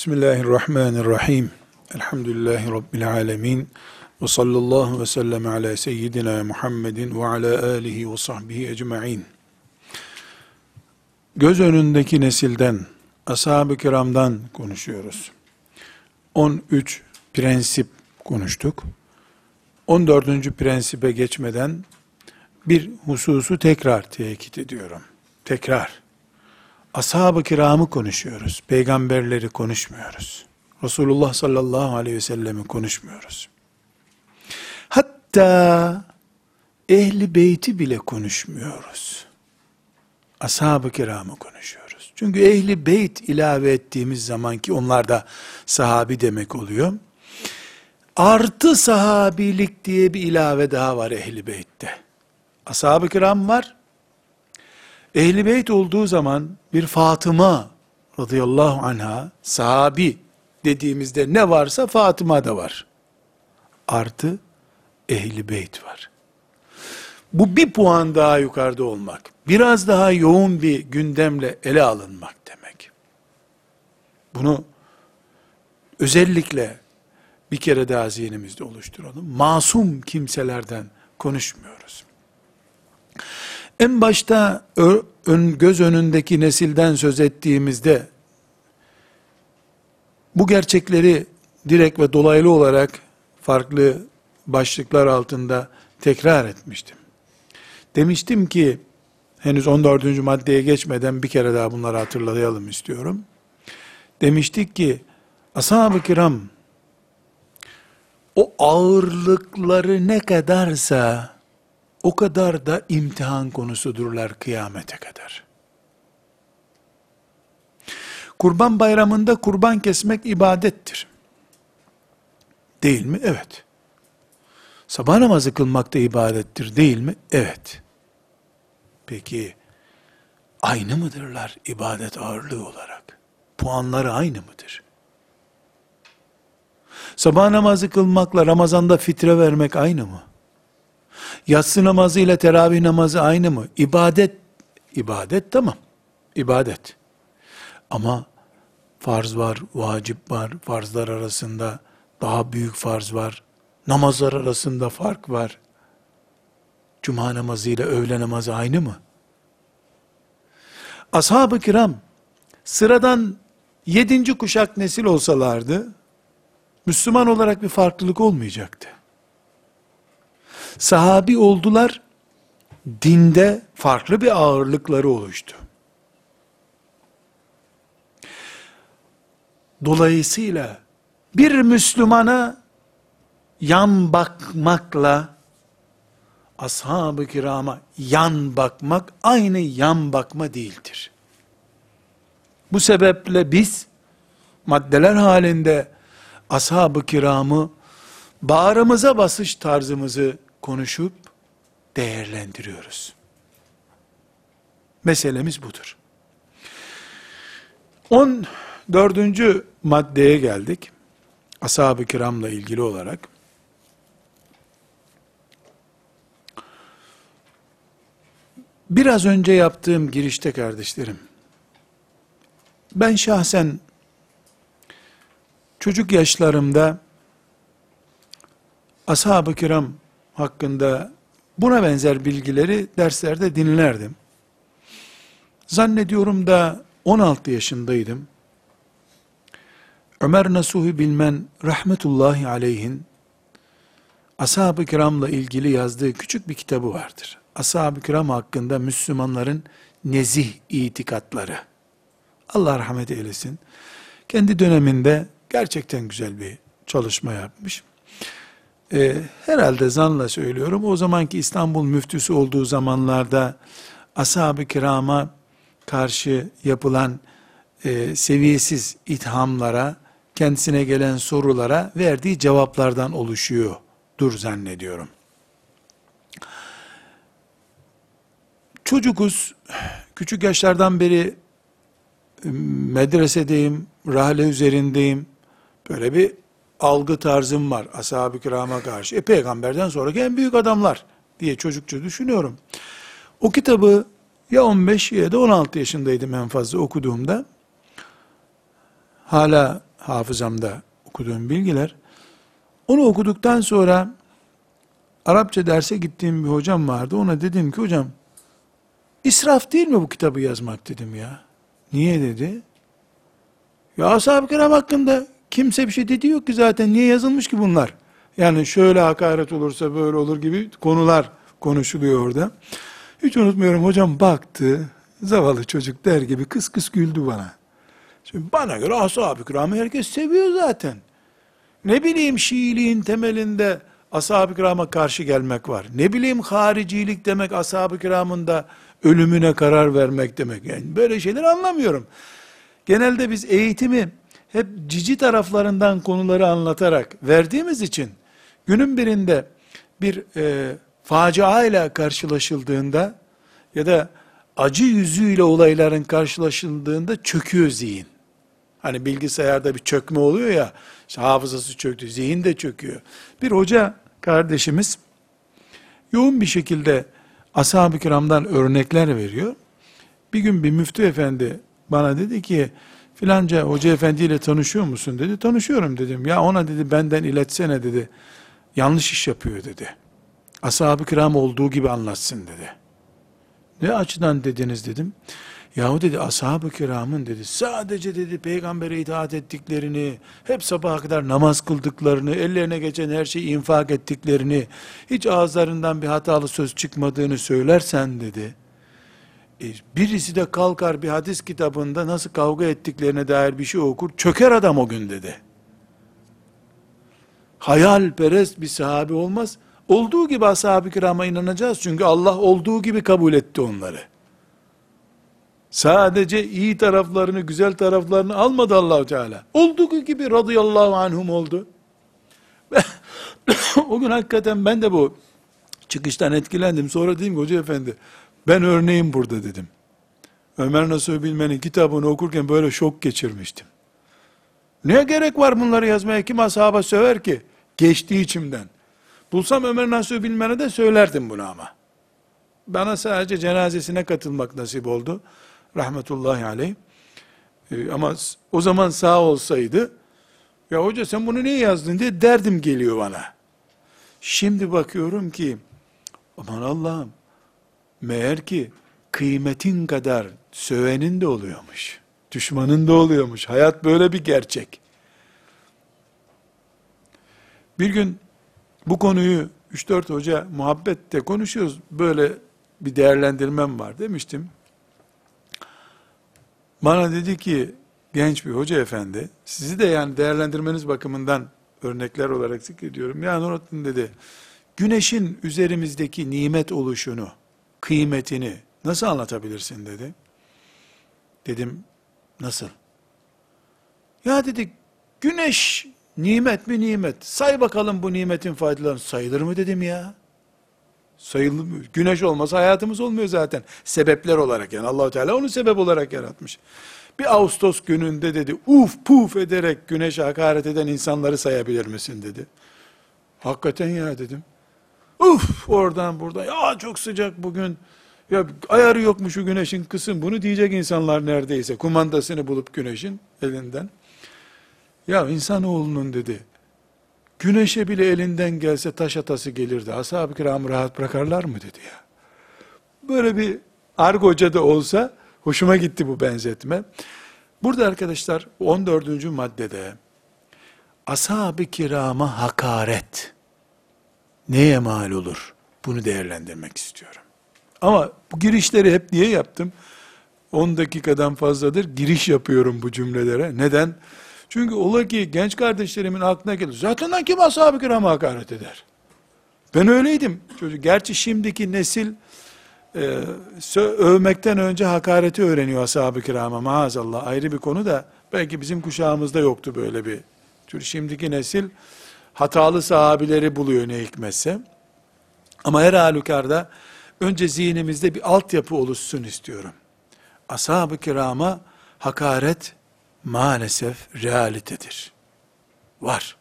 Bismillahirrahmanirrahim. Elhamdülillahi Rabbil alemin. Ve sallallahu ve sellem ala seyyidina Muhammedin ve ala alihi ve sahbihi ecma'in. Göz önündeki nesilden, ashab-ı kiramdan konuşuyoruz. 13 prensip konuştuk. 14. prensibe geçmeden bir hususu tekrar tekit ediyorum. Tekrar. Ashab-ı kiramı konuşuyoruz. Peygamberleri konuşmuyoruz. Resulullah sallallahu aleyhi ve sellemi konuşmuyoruz. Hatta ehli beyti bile konuşmuyoruz. Ashab-ı kiramı konuşuyoruz. Çünkü ehli beyt ilave ettiğimiz zaman ki onlar da sahabi demek oluyor. Artı sahabilik diye bir ilave daha var ehli beytte. Ashab-ı kiram var. Ehli beyt olduğu zaman bir Fatıma radıyallahu anha sahabi dediğimizde ne varsa Fatıma da var. Artı ehli beyt var. Bu bir puan daha yukarıda olmak. Biraz daha yoğun bir gündemle ele alınmak demek. Bunu özellikle bir kere daha zihnimizde oluşturalım. Masum kimselerden konuşmuyoruz. En başta göz önündeki nesilden söz ettiğimizde bu gerçekleri direkt ve dolaylı olarak farklı başlıklar altında tekrar etmiştim. Demiştim ki henüz 14. maddeye geçmeden bir kere daha bunları hatırlayalım istiyorum. Demiştik ki ashab-ı kiram o ağırlıkları ne kadarsa o kadar da imtihan konusudurlar kıyamete kadar. Kurban bayramında kurban kesmek ibadettir. Değil mi? Evet. Sabah namazı kılmak da ibadettir değil mi? Evet. Peki aynı mıdırlar ibadet ağırlığı olarak? Puanları aynı mıdır? Sabah namazı kılmakla Ramazan'da fitre vermek aynı mı? Yatsı namazı ile teravih namazı aynı mı? İbadet, ibadet tamam. İbadet. Ama farz var, vacip var, farzlar arasında daha büyük farz var. Namazlar arasında fark var. Cuma namazı ile öğle namazı aynı mı? Ashab-ı kiram sıradan yedinci kuşak nesil olsalardı, Müslüman olarak bir farklılık olmayacaktı sahabi oldular, dinde farklı bir ağırlıkları oluştu. Dolayısıyla bir Müslümana yan bakmakla ashab-ı kirama yan bakmak aynı yan bakma değildir. Bu sebeple biz maddeler halinde ashab-ı kiramı bağrımıza basış tarzımızı konuşup değerlendiriyoruz. Meselemiz budur. 14. maddeye geldik. Ashab-ı kiramla ilgili olarak. Biraz önce yaptığım girişte kardeşlerim, ben şahsen çocuk yaşlarımda ashab-ı kiram hakkında buna benzer bilgileri derslerde dinlerdim. Zannediyorum da 16 yaşındaydım. Ömer Nasuhi Bilmen rahmetullahi aleyhin ashab-ı kiramla ilgili yazdığı küçük bir kitabı vardır. Ashab-ı kiram hakkında Müslümanların nezih itikatları. Allah rahmet eylesin. Kendi döneminde gerçekten güzel bir çalışma yapmış e, herhalde zanla söylüyorum, o zamanki İstanbul müftüsü olduğu zamanlarda ashab-ı kirama karşı yapılan e, seviyesiz ithamlara, kendisine gelen sorulara verdiği cevaplardan oluşuyor. Dur zannediyorum. Çocukuz, küçük yaşlardan beri medresedeyim, rahle üzerindeyim. Böyle bir algı tarzım var ashab-ı kirama karşı. E peygamberden sonraki en büyük adamlar diye çocukça düşünüyorum. O kitabı ya 15 ya da 16 yaşındaydım en fazla okuduğumda. Hala hafızamda okuduğum bilgiler. Onu okuduktan sonra Arapça derse gittiğim bir hocam vardı. Ona dedim ki hocam israf değil mi bu kitabı yazmak dedim ya. Niye dedi? Ya ashab-ı kiram hakkında kimse bir şey dedi yok ki zaten. Niye yazılmış ki bunlar? Yani şöyle hakaret olursa böyle olur gibi konular konuşuluyor orada. Hiç unutmuyorum hocam baktı. Zavallı çocuk der gibi kıs kıs güldü bana. Şimdi bana göre ashab-ı kiramı herkes seviyor zaten. Ne bileyim Şiiliğin temelinde ashab-ı kirama karşı gelmek var. Ne bileyim haricilik demek ashab-ı kiramın da ölümüne karar vermek demek. Yani böyle şeyler anlamıyorum. Genelde biz eğitimi hep cici taraflarından konuları anlatarak verdiğimiz için günün birinde bir e, facia ile karşılaşıldığında ya da acı yüzüyle olayların karşılaşıldığında çöküyor zihin. Hani bilgisayarda bir çökme oluyor ya, işte hafızası çöktü, zihin de çöküyor. Bir hoca kardeşimiz yoğun bir şekilde ashab-ı kiramdan örnekler veriyor. Bir gün bir müftü efendi bana dedi ki, filanca hoca efendiyle tanışıyor musun dedi. Tanışıyorum dedim. Ya ona dedi benden iletsene dedi. Yanlış iş yapıyor dedi. Ashab-ı kiram olduğu gibi anlatsın dedi. Ne açıdan dediniz dedim. Yahu dedi ashab-ı kiramın dedi sadece dedi peygambere itaat ettiklerini, hep sabaha kadar namaz kıldıklarını, ellerine geçen her şeyi infak ettiklerini, hiç ağızlarından bir hatalı söz çıkmadığını söylersen dedi. E, birisi de kalkar bir hadis kitabında nasıl kavga ettiklerine dair bir şey okur, çöker adam o gün dedi. Hayalperest bir sahabi olmaz. Olduğu gibi ashab-ı kirama inanacağız çünkü Allah olduğu gibi kabul etti onları. Sadece iyi taraflarını, güzel taraflarını almadı Allahu Teala. Olduğu gibi radıyallahu anhum oldu. o gün hakikaten ben de bu çıkıştan etkilendim. Sonra dedim ki hoca efendi ben örneğim burada dedim. Ömer Nasuh Bilmen'in kitabını okurken böyle şok geçirmiştim. Ne gerek var bunları yazmaya? Kim ashaba söver ki? Geçti içimden. Bulsam Ömer Nasuh Bilmen'e de söylerdim bunu ama. Bana sadece cenazesine katılmak nasip oldu rahmetullahi aleyh. Ee, ama o zaman sağ olsaydı, ya hoca sen bunu niye yazdın diye derdim geliyor bana. Şimdi bakıyorum ki, aman Allah'ım, meğer ki kıymetin kadar sövenin de oluyormuş. Düşmanın da oluyormuş. Hayat böyle bir gerçek. Bir gün bu konuyu 3-4 hoca muhabbette konuşuyoruz. Böyle bir değerlendirmem var demiştim. Bana dedi ki genç bir hoca efendi, sizi de yani değerlendirmeniz bakımından örnekler olarak zikrediyorum. Ya Nurattin dedi, güneşin üzerimizdeki nimet oluşunu, kıymetini nasıl anlatabilirsin dedi. Dedim, nasıl? Ya dedi, güneş nimet mi nimet? Say bakalım bu nimetin faydalarını. Sayılır mı dedim ya. Sayılmıyor. Güneş olmasa hayatımız olmuyor zaten. Sebepler olarak yani allah Teala onu sebep olarak yaratmış. Bir Ağustos gününde dedi uf puf ederek güneşe hakaret eden insanları sayabilir misin dedi. Hakikaten ya dedim. Uf oradan buradan ya çok sıcak bugün. Ya ayarı yokmuş şu güneşin kısım. Bunu diyecek insanlar neredeyse. Kumandasını bulup güneşin elinden. Ya insanoğlunun dedi Güneşe bile elinden gelse taş atası gelirdi. Ashab-ı kiram rahat bırakarlar mı dedi ya. Böyle bir argoca da olsa hoşuma gitti bu benzetme. Burada arkadaşlar 14. maddede ashab-ı kirama hakaret neye mal olur? Bunu değerlendirmek istiyorum. Ama bu girişleri hep niye yaptım? 10 dakikadan fazladır giriş yapıyorum bu cümlelere. Neden? Çünkü ola ki genç kardeşlerimin aklına gelir. Zaten kim ashab-ı kirama hakaret eder? Ben öyleydim. Çocuk. Gerçi şimdiki nesil e, övmekten önce hakareti öğreniyor ashab-ı kirama maazallah. Ayrı bir konu da belki bizim kuşağımızda yoktu böyle bir. Çünkü şimdiki nesil hatalı sahabileri buluyor ne hikmetse. Ama her halükarda önce zihnimizde bir altyapı oluşsun istiyorum. Ashab-ı kirama hakaret maalesef realitedir. Var.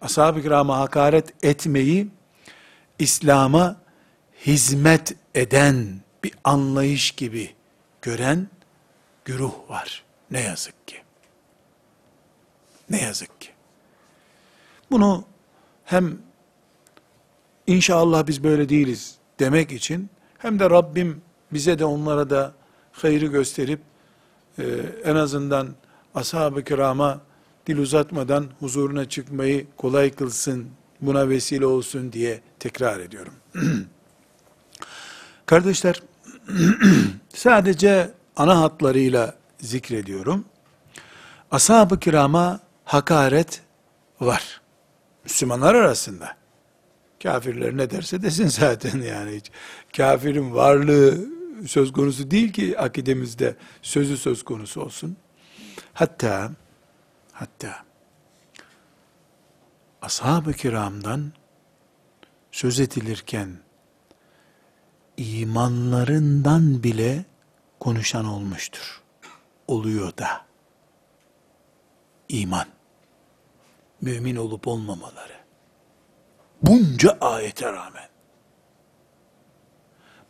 Ashab-ı kirama hakaret etmeyi İslam'a hizmet eden bir anlayış gibi gören güruh var. Ne yazık ki. Ne yazık ki. Bunu hem inşallah biz böyle değiliz demek için hem de Rabbim bize de onlara da hayrı gösterip e, en azından ashab-ı kirama dil uzatmadan huzuruna çıkmayı kolay kılsın, buna vesile olsun diye tekrar ediyorum. Kardeşler, sadece ana hatlarıyla zikrediyorum. Ashab-ı kirama hakaret var. Müslümanlar arasında. Kafirler ne derse desin zaten yani. Hiç. Kafirin varlığı söz konusu değil ki akidemizde sözü söz konusu olsun. Hatta hatta ashab-ı kiramdan söz edilirken imanlarından bile konuşan olmuştur. Oluyor da. İman. Mümin olup olmamaları. Bunca ayete rağmen.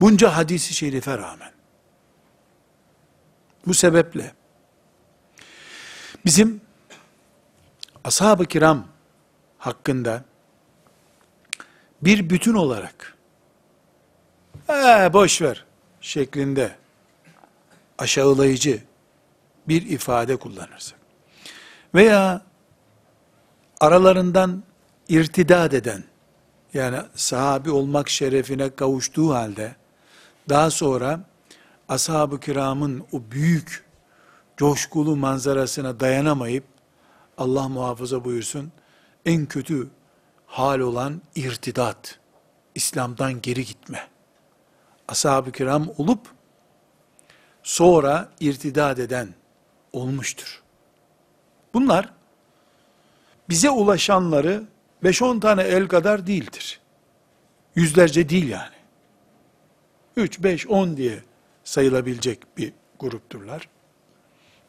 Bunca hadisi şerife rağmen. Bu sebeple bizim ashab-ı kiram hakkında bir bütün olarak ee, boş ver şeklinde aşağılayıcı bir ifade kullanırsak veya aralarından irtidad eden yani sahabi olmak şerefine kavuştuğu halde daha sonra ashab-ı kiramın o büyük coşkulu manzarasına dayanamayıp Allah muhafaza buyursun en kötü hal olan irtidat, İslam'dan geri gitme. Ashab-ı kiram olup sonra irtidat eden olmuştur. Bunlar bize ulaşanları 5-10 tane el kadar değildir. Yüzlerce değil yani. 3, 5, 10 diye sayılabilecek bir grupturlar.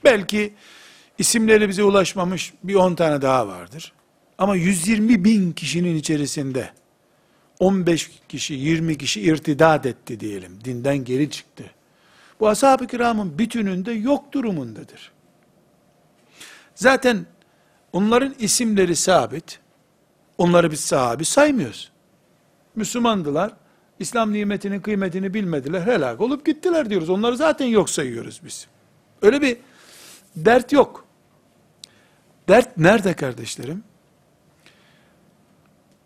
Belki isimleri bize ulaşmamış bir 10 tane daha vardır. Ama 120 bin kişinin içerisinde 15 kişi, 20 kişi irtidat etti diyelim. Dinden geri çıktı. Bu ashab-ı kiramın bütününde yok durumundadır. Zaten onların isimleri sabit. Onları biz sahabi saymıyoruz. Müslümandılar. İslam nimetinin kıymetini bilmediler. Helak olup gittiler diyoruz. Onları zaten yok sayıyoruz biz. Öyle bir dert yok. Dert nerede kardeşlerim?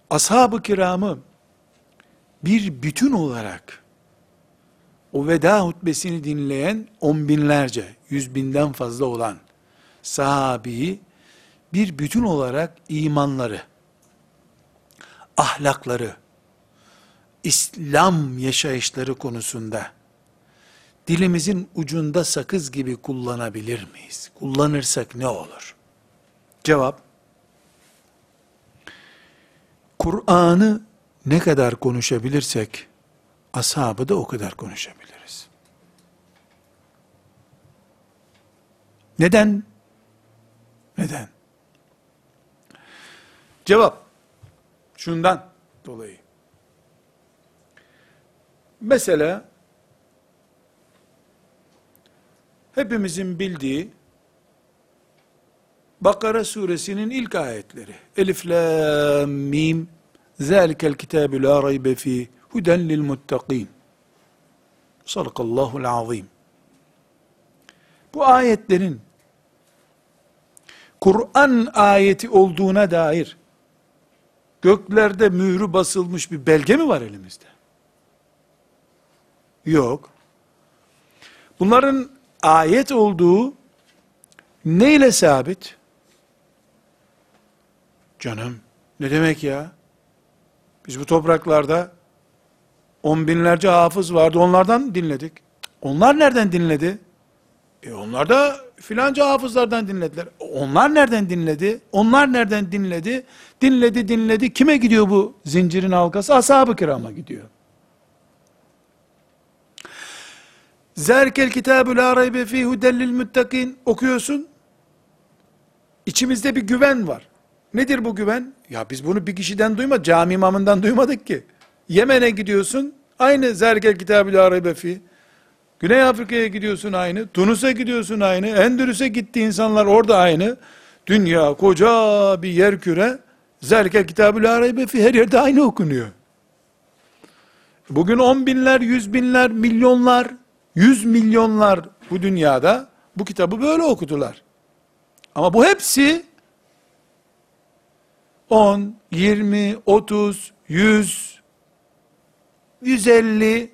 Ashab-ı kiramı bir bütün olarak o veda hutbesini dinleyen on binlerce, yüz binden fazla olan sahabiyi bir bütün olarak imanları, ahlakları, İslam yaşayışları konusunda dilimizin ucunda sakız gibi kullanabilir miyiz? Kullanırsak ne olur? Cevap, Kur'an'ı ne kadar konuşabilirsek, ashabı da o kadar konuşabiliriz. Neden? Neden? Cevap, şundan dolayı. Mesela, hepimizin bildiği, Bakara suresinin ilk ayetleri. Elif, la, mim, zâlikel kitâbü la raybe fî, huden lil muttakîn. Sadakallahul azim. Bu ayetlerin Kur'an ayeti olduğuna dair göklerde mührü basılmış bir belge mi var elimizde? Yok. Bunların ayet olduğu neyle sabit? Canım, ne demek ya? Biz bu topraklarda on binlerce hafız vardı, onlardan dinledik. Onlar nereden dinledi? E onlar da filanca hafızlardan dinlediler. Onlar nereden dinledi? Onlar nereden dinledi? Dinledi, dinledi. Kime gidiyor bu zincirin halkası? Ashab-ı kirama gidiyor. Zerkel kitabü la raybe fî hudellil muttakin okuyorsun. İçimizde bir güven var. Nedir bu güven? Ya biz bunu bir kişiden duymadık, cami imamından duymadık ki. Yemen'e gidiyorsun, aynı Zerkel kitabı la raybe fî. Güney Afrika'ya gidiyorsun aynı, Tunus'a gidiyorsun aynı, Endülüs'e gitti insanlar orada aynı. Dünya koca bir yer küre. Zerke kitabı la her yerde aynı okunuyor. Bugün on binler, yüz binler, milyonlar, yüz milyonlar bu dünyada bu kitabı böyle okudular. Ama bu hepsi 10, 20, 30, 100, 150,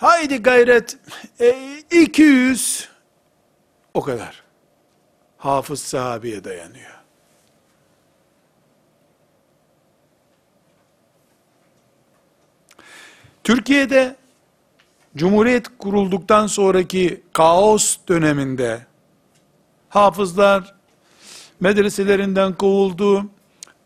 haydi gayret, e, 200, o kadar. Hafız sahabeye dayanıyor. Türkiye'de Cumhuriyet kurulduktan sonraki kaos döneminde hafızlar medreselerinden kovuldu,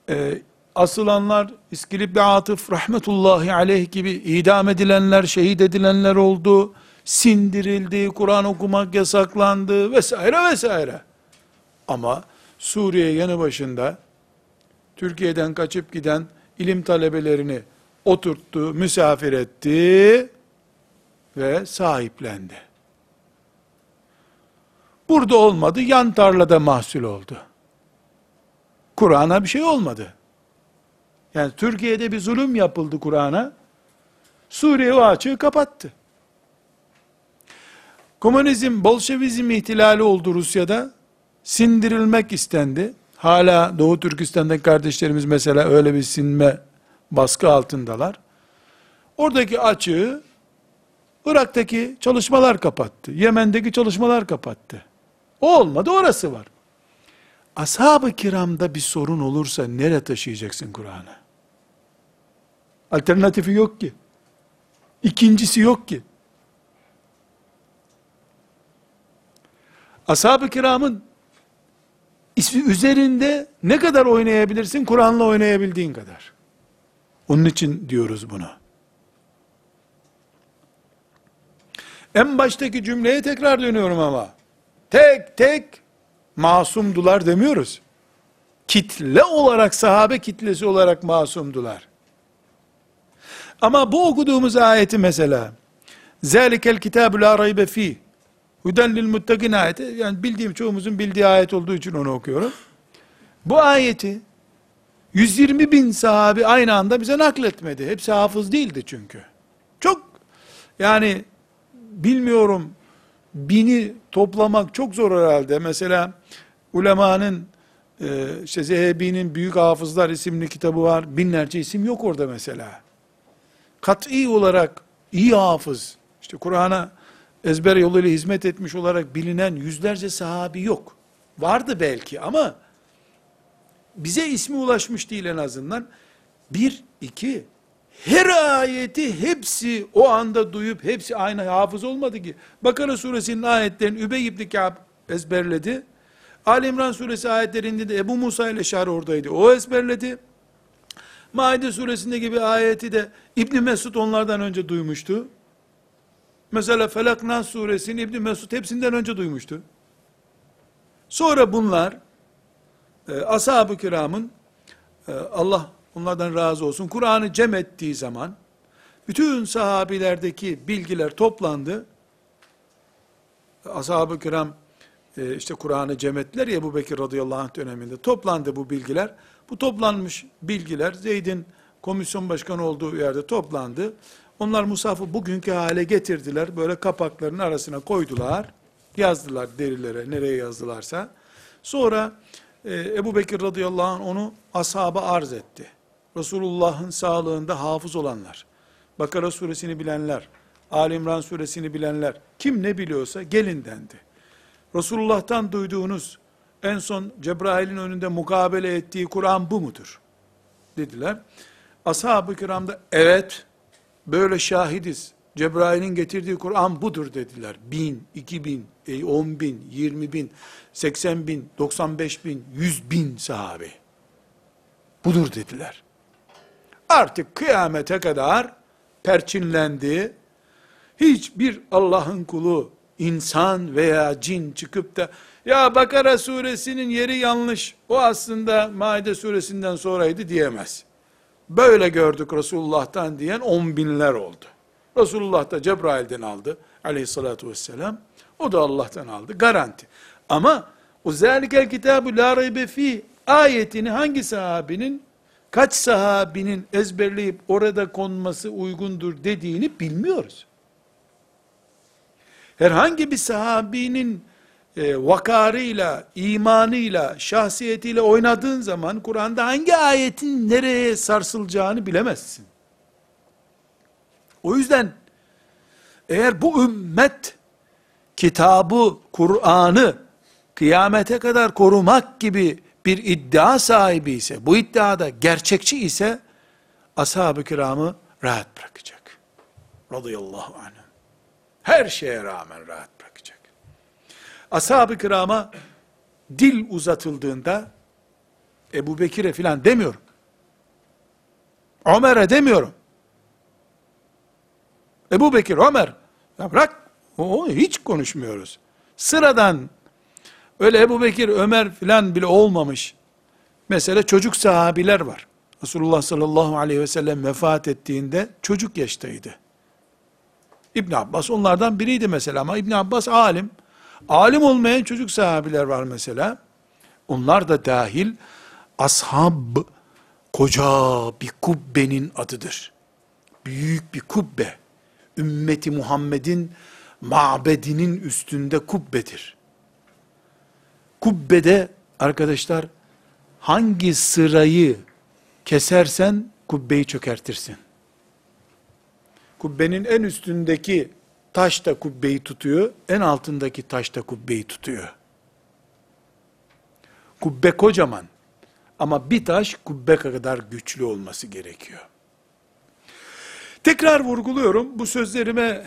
e, asılanlar İskilip Atıf rahmetullahi aleyh gibi idam edilenler, şehit edilenler oldu, sindirildi, Kur'an okumak yasaklandı vesaire vesaire. Ama Suriye yanı başında Türkiye'den kaçıp giden ilim talebelerini oturttu, misafir etti ve sahiplendi. Burada olmadı, yan tarlada mahsul oldu. Kur'an'a bir şey olmadı. Yani Türkiye'de bir zulüm yapıldı Kur'an'a. Suriye o açığı kapattı. Komünizm, Bolşevizm ihtilali oldu Rusya'da. Sindirilmek istendi. Hala Doğu Türkistan'daki kardeşlerimiz mesela öyle bir sinme baskı altındalar. Oradaki açığı Irak'taki çalışmalar kapattı. Yemen'deki çalışmalar kapattı. O olmadı orası var. Ashab-ı kiramda bir sorun olursa nereye taşıyacaksın Kur'an'ı? Alternatifi yok ki. İkincisi yok ki. Ashab-ı kiramın ismi üzerinde ne kadar oynayabilirsin? Kur'an'la oynayabildiğin kadar. Onun için diyoruz bunu. En baştaki cümleye tekrar dönüyorum ama. Tek tek masumdular demiyoruz. Kitle olarak, sahabe kitlesi olarak masumdular. Ama bu okuduğumuz ayeti mesela, Zelikel kitabu la raybe fi, Huden lil muttakin ayeti, yani bildiğim çoğumuzun bildiği ayet olduğu için onu okuyorum. Bu ayeti, 120 bin sahabi aynı anda bize nakletmedi. Hepsi hafız değildi çünkü. Çok, yani, bilmiyorum, bini toplamak çok zor herhalde. Mesela, ulemanın, e, işte Zehebi'nin Büyük Hafızlar isimli kitabı var. Binlerce isim yok orada mesela. Kat'i olarak iyi hafız, işte Kur'an'a ezber yoluyla hizmet etmiş olarak bilinen yüzlerce sahabi yok. Vardı belki ama bize ismi ulaşmış değil en azından. Bir, iki, her ayeti hepsi o anda duyup hepsi aynı hafız olmadı ki. Bakara suresinin ayetlerini Übey ibn Ka'b ezberledi. Ali İmran suresi ayetlerinde de Ebu Musa ile Şar oradaydı. O ezberledi. Maide suresinde gibi ayeti de İbni Mesud onlardan önce duymuştu. Mesela Felak Nas suresini İbni Mesud hepsinden önce duymuştu. Sonra bunlar e, ashab-ı kiramın e, Allah onlardan razı olsun Kur'an'ı cem ettiği zaman bütün sahabilerdeki bilgiler toplandı. Ashab-ı kiram e, işte Kur'an'ı cem ettiler ya Ebu Bekir radıyallahu anh döneminde toplandı bu bilgiler. Bu toplanmış bilgiler Zeyd'in komisyon başkanı olduğu yerde toplandı. Onlar Musaf'ı bugünkü hale getirdiler. Böyle kapakların arasına koydular. Yazdılar derilere, nereye yazdılarsa. Sonra e, Ebu Bekir radıyallahu anh onu ashaba arz etti. Resulullah'ın sağlığında hafız olanlar, Bakara suresini bilenler, Ali İmran suresini bilenler, kim ne biliyorsa gelin dendi. Resulullah'tan duyduğunuz en son Cebrail'in önünde mukabele ettiği Kur'an bu mudur? Dediler. Ashab-ı kiram da evet böyle şahidiz. Cebrail'in getirdiği Kur'an budur dediler. Bin, iki bin, on bin, yirmi bin, seksen bin, doksan beş bin, yüz bin sahabe. Budur dediler. Artık kıyamete kadar perçinlendi. Hiçbir Allah'ın kulu, insan veya cin çıkıp da ya Bakara suresinin yeri yanlış, o aslında Maide suresinden sonraydı diyemez. Böyle gördük Resulullah'tan diyen on binler oldu. Resulullah da Cebrail'den aldı aleyhissalatü vesselam. O da Allah'tan aldı. Garanti. Ama O zelikel kitabu la fi ayetini hangi sahabinin kaç sahabinin ezberleyip orada konması uygundur dediğini bilmiyoruz. Herhangi bir sahabinin e, vakarıyla, imanıyla, şahsiyetiyle oynadığın zaman Kur'an'da hangi ayetin nereye sarsılacağını bilemezsin. O yüzden eğer bu ümmet kitabı, Kur'an'ı kıyamete kadar korumak gibi bir iddia sahibi ise, bu iddiada gerçekçi ise, ashab-ı kiramı rahat bırakacak. Radıyallahu anh. Her şeye rağmen rahat bırakacak. Ashab-ı kirama dil uzatıldığında, Ebu Bekir'e filan demiyorum. Ömer'e demiyorum. Ebu Bekir, Ömer, ya bırak, o, hiç konuşmuyoruz. Sıradan, öyle Ebu Bekir, Ömer filan bile olmamış. Mesela çocuk sahabiler var. Resulullah sallallahu aleyhi ve sellem vefat ettiğinde çocuk yaştaydı. İbn Abbas onlardan biriydi mesela ama İbn Abbas alim. Alim olmayan çocuk sahabiler var mesela. Onlar da dahil ashab koca bir kubbenin adıdır. Büyük bir kubbe. Ümmeti Muhammed'in mabedinin üstünde kubbedir. Kubbede arkadaşlar hangi sırayı kesersen kubbeyi çökertirsin. Kubbenin en üstündeki taş da kubbeyi tutuyor, en altındaki taş da kubbeyi tutuyor. Kubbe kocaman ama bir taş kubbe kadar güçlü olması gerekiyor. Tekrar vurguluyorum bu sözlerime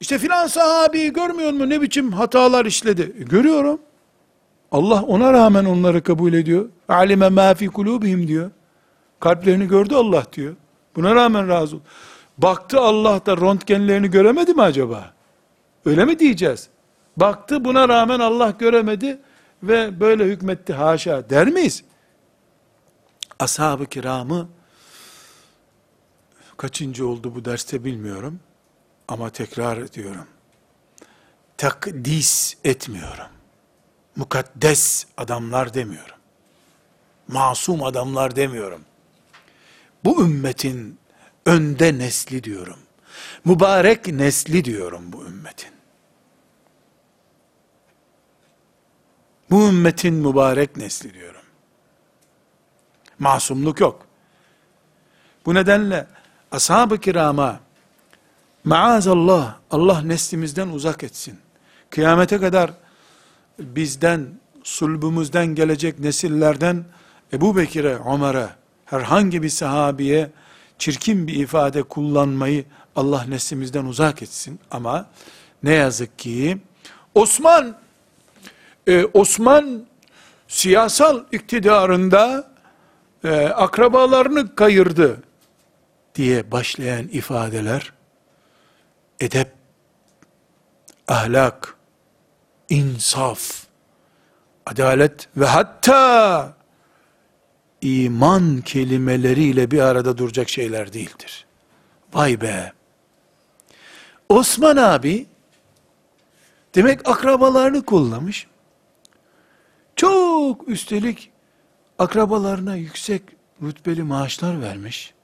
işte filan sahabi görmüyor mu ne biçim hatalar işledi. E, görüyorum. Allah ona rağmen onları kabul ediyor. Alime ma fi kulubihim diyor. Kalplerini gördü Allah diyor. Buna rağmen razı ol. Baktı Allah da röntgenlerini göremedi mi acaba? Öyle mi diyeceğiz? Baktı buna rağmen Allah göremedi ve böyle hükmetti haşa der miyiz? Ashab-ı kiramı kaçıncı oldu bu derste bilmiyorum. Ama tekrar ediyorum. Takdis etmiyorum. Mukaddes adamlar demiyorum. Masum adamlar demiyorum. Bu ümmetin önde nesli diyorum. Mübarek nesli diyorum bu ümmetin. Bu ümmetin mübarek nesli diyorum. Masumluk yok. Bu nedenle ashab-ı kirama maazallah Allah neslimizden uzak etsin. Kıyamete kadar bizden, sulbumuzdan gelecek nesillerden Ebu Bekir'e, Ömer'e, herhangi bir sahabiye çirkin bir ifade kullanmayı Allah neslimizden uzak etsin. Ama ne yazık ki Osman e, Osman siyasal iktidarında e, akrabalarını kayırdı diye başlayan ifadeler edep, ahlak, insaf, adalet ve hatta iman kelimeleriyle bir arada duracak şeyler değildir. Vay be! Osman abi, demek akrabalarını kullamış. Çok üstelik akrabalarına yüksek rütbeli maaşlar vermiş.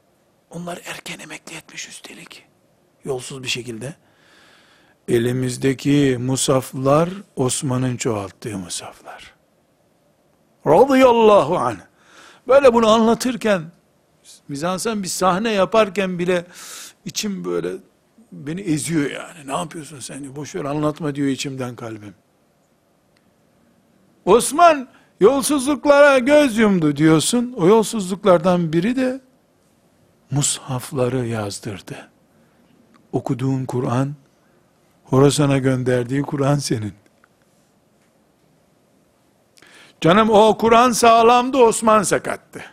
Onlar erken emekli etmiş üstelik. Yolsuz bir şekilde. Elimizdeki musaflar Osman'ın çoğalttığı musaflar. Radıyallahu anh. Böyle bunu anlatırken, mizansen bir sahne yaparken bile içim böyle beni eziyor yani. Ne yapıyorsun sen? Boş ver anlatma diyor içimden kalbim. Osman yolsuzluklara göz yumdu diyorsun. O yolsuzluklardan biri de mushafları yazdırdı. Okuduğun Kur'an, Horasan'a gönderdiği Kur'an senin. Canım o Kur'an sağlamdı, Osman sakattı.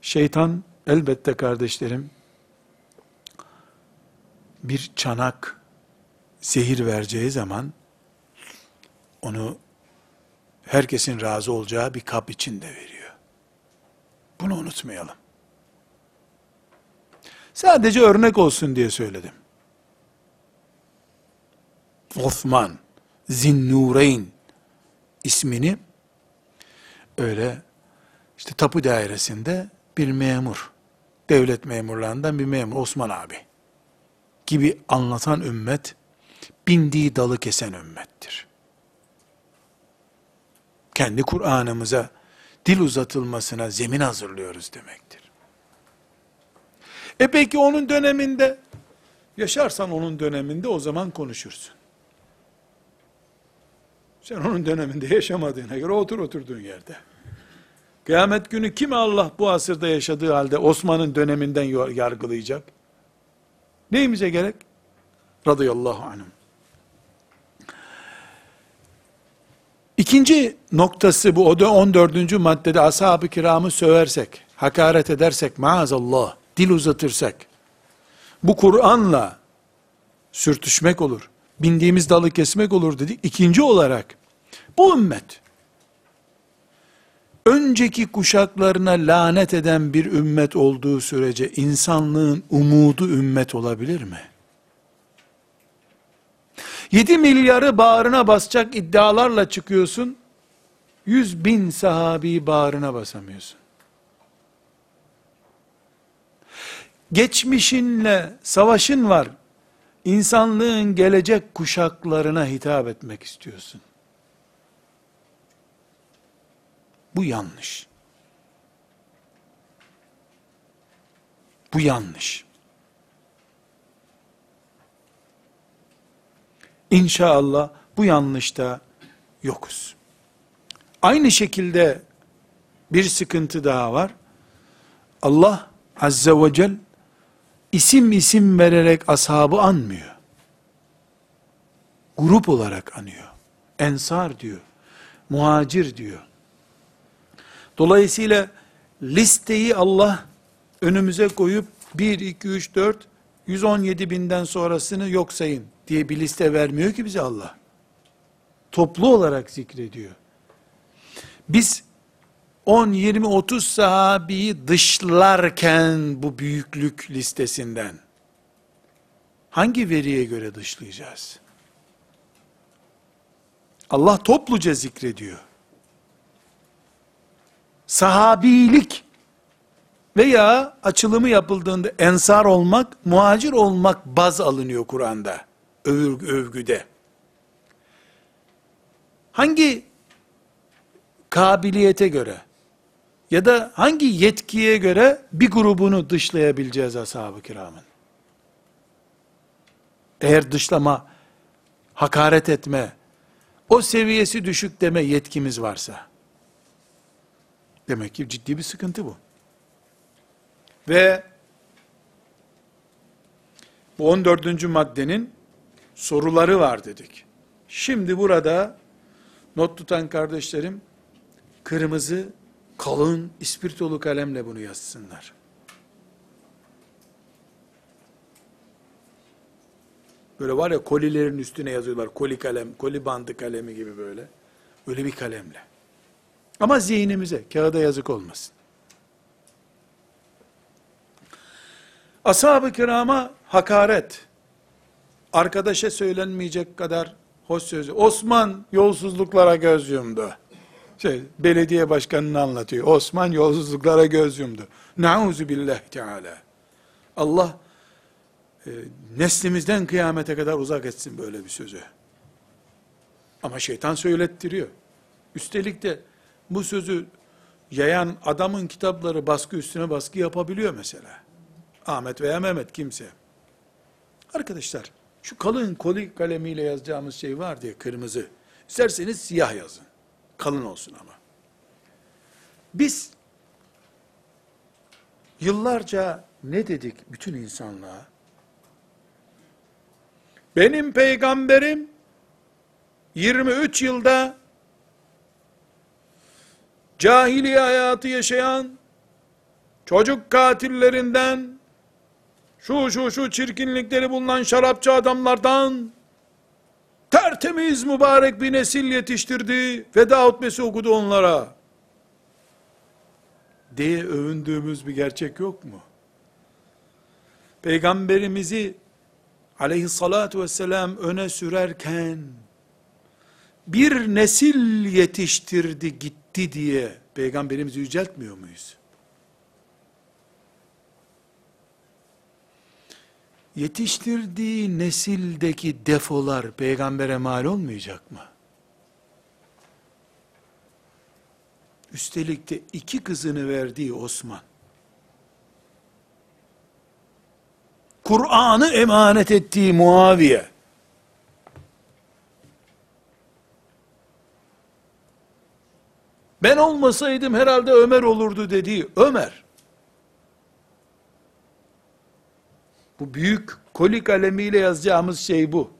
Şeytan elbette kardeşlerim bir çanak zehir vereceği zaman onu herkesin razı olacağı bir kap içinde veriyor. Bunu unutmayalım. Sadece örnek olsun diye söyledim. Osman Zinnureyn ismini öyle işte tapu dairesinde bir memur, devlet memurlarından bir memur, Osman abi gibi anlatan ümmet, bindiği dalı kesen ümmettir. Kendi Kur'an'ımıza dil uzatılmasına zemin hazırlıyoruz demektir. E peki onun döneminde, yaşarsan onun döneminde o zaman konuşursun. Sen onun döneminde yaşamadığına göre otur oturduğun yerde. Kıyamet günü kimi Allah bu asırda yaşadığı halde Osman'ın döneminden yargılayacak? Neyimize gerek? Radıyallahu anhüm. İkinci noktası bu o da 14. maddede ashab-ı kiramı söversek, hakaret edersek maazallah, dil uzatırsak, bu Kur'an'la sürtüşmek olur. Bindiğimiz dalı kesmek olur dedik. İkinci olarak, bu ümmet, önceki kuşaklarına lanet eden bir ümmet olduğu sürece insanlığın umudu ümmet olabilir mi? 7 milyarı bağrına basacak iddialarla çıkıyorsun, 100 bin sahabi bağrına basamıyorsun. Geçmişinle savaşın var, insanlığın gelecek kuşaklarına hitap etmek istiyorsun. Bu yanlış. Bu yanlış. İnşallah bu yanlışta yokuz. Aynı şekilde bir sıkıntı daha var. Allah Azze ve Celle isim isim vererek ashabı anmıyor. Grup olarak anıyor. Ensar diyor. Muhacir diyor. Dolayısıyla listeyi Allah önümüze koyup 1, 2, 3, 4, 117 binden sonrasını yok sayın diye bir liste vermiyor ki bize Allah. Toplu olarak zikrediyor. Biz 10, 20, 30 sahabiyi dışlarken bu büyüklük listesinden hangi veriye göre dışlayacağız? Allah topluca zikrediyor. Sahabilik veya açılımı yapıldığında ensar olmak, muhacir olmak baz alınıyor Kur'an'da. Övgü, övgüde. Hangi kabiliyete göre ya da hangi yetkiye göre bir grubunu dışlayabileceğiz ashab-ı kiramın? Eğer dışlama, hakaret etme, o seviyesi düşük deme yetkimiz varsa, demek ki ciddi bir sıkıntı bu. Ve bu 14. maddenin soruları var dedik. Şimdi burada not tutan kardeşlerim kırmızı kalın ispirtolu kalemle bunu yazsınlar. Böyle var ya kolilerin üstüne yazıyorlar. Koli kalem, koli bandı kalemi gibi böyle. Öyle bir kalemle. Ama zihnimize, kağıda yazık olmasın. Ashab-ı kirama hakaret, arkadaşa söylenmeyecek kadar hoş sözü. Osman yolsuzluklara göz yumdu. Şey, belediye başkanını anlatıyor. Osman yolsuzluklara göz yumdu. Nauzu billah teala. Allah e, neslimizden kıyamete kadar uzak etsin böyle bir sözü. Ama şeytan söylettiriyor. Üstelik de bu sözü yayan adamın kitapları baskı üstüne baskı yapabiliyor mesela. Ahmet veya Mehmet kimse. Arkadaşlar şu kalın koli kalemiyle yazacağımız şey var diye kırmızı. İsterseniz siyah yazın. Kalın olsun ama. Biz yıllarca ne dedik bütün insanlığa? Benim peygamberim 23 yılda cahiliye hayatı yaşayan çocuk katillerinden şu şu şu çirkinlikleri bulunan şarapçı adamlardan tertemiz mübarek bir nesil yetiştirdi. Veda hutbesi okudu onlara. Diye övündüğümüz bir gerçek yok mu? Peygamberimizi aleyhissalatu vesselam öne sürerken bir nesil yetiştirdi gitti diye peygamberimizi yüceltmiyor muyuz? Yetiştirdiği nesildeki defolar peygambere mal olmayacak mı? Üstelik de iki kızını verdiği Osman. Kur'an'ı emanet ettiği Muaviye. Ben olmasaydım herhalde Ömer olurdu dediği Ömer. Bu büyük koli kalemiyle yazacağımız şey bu.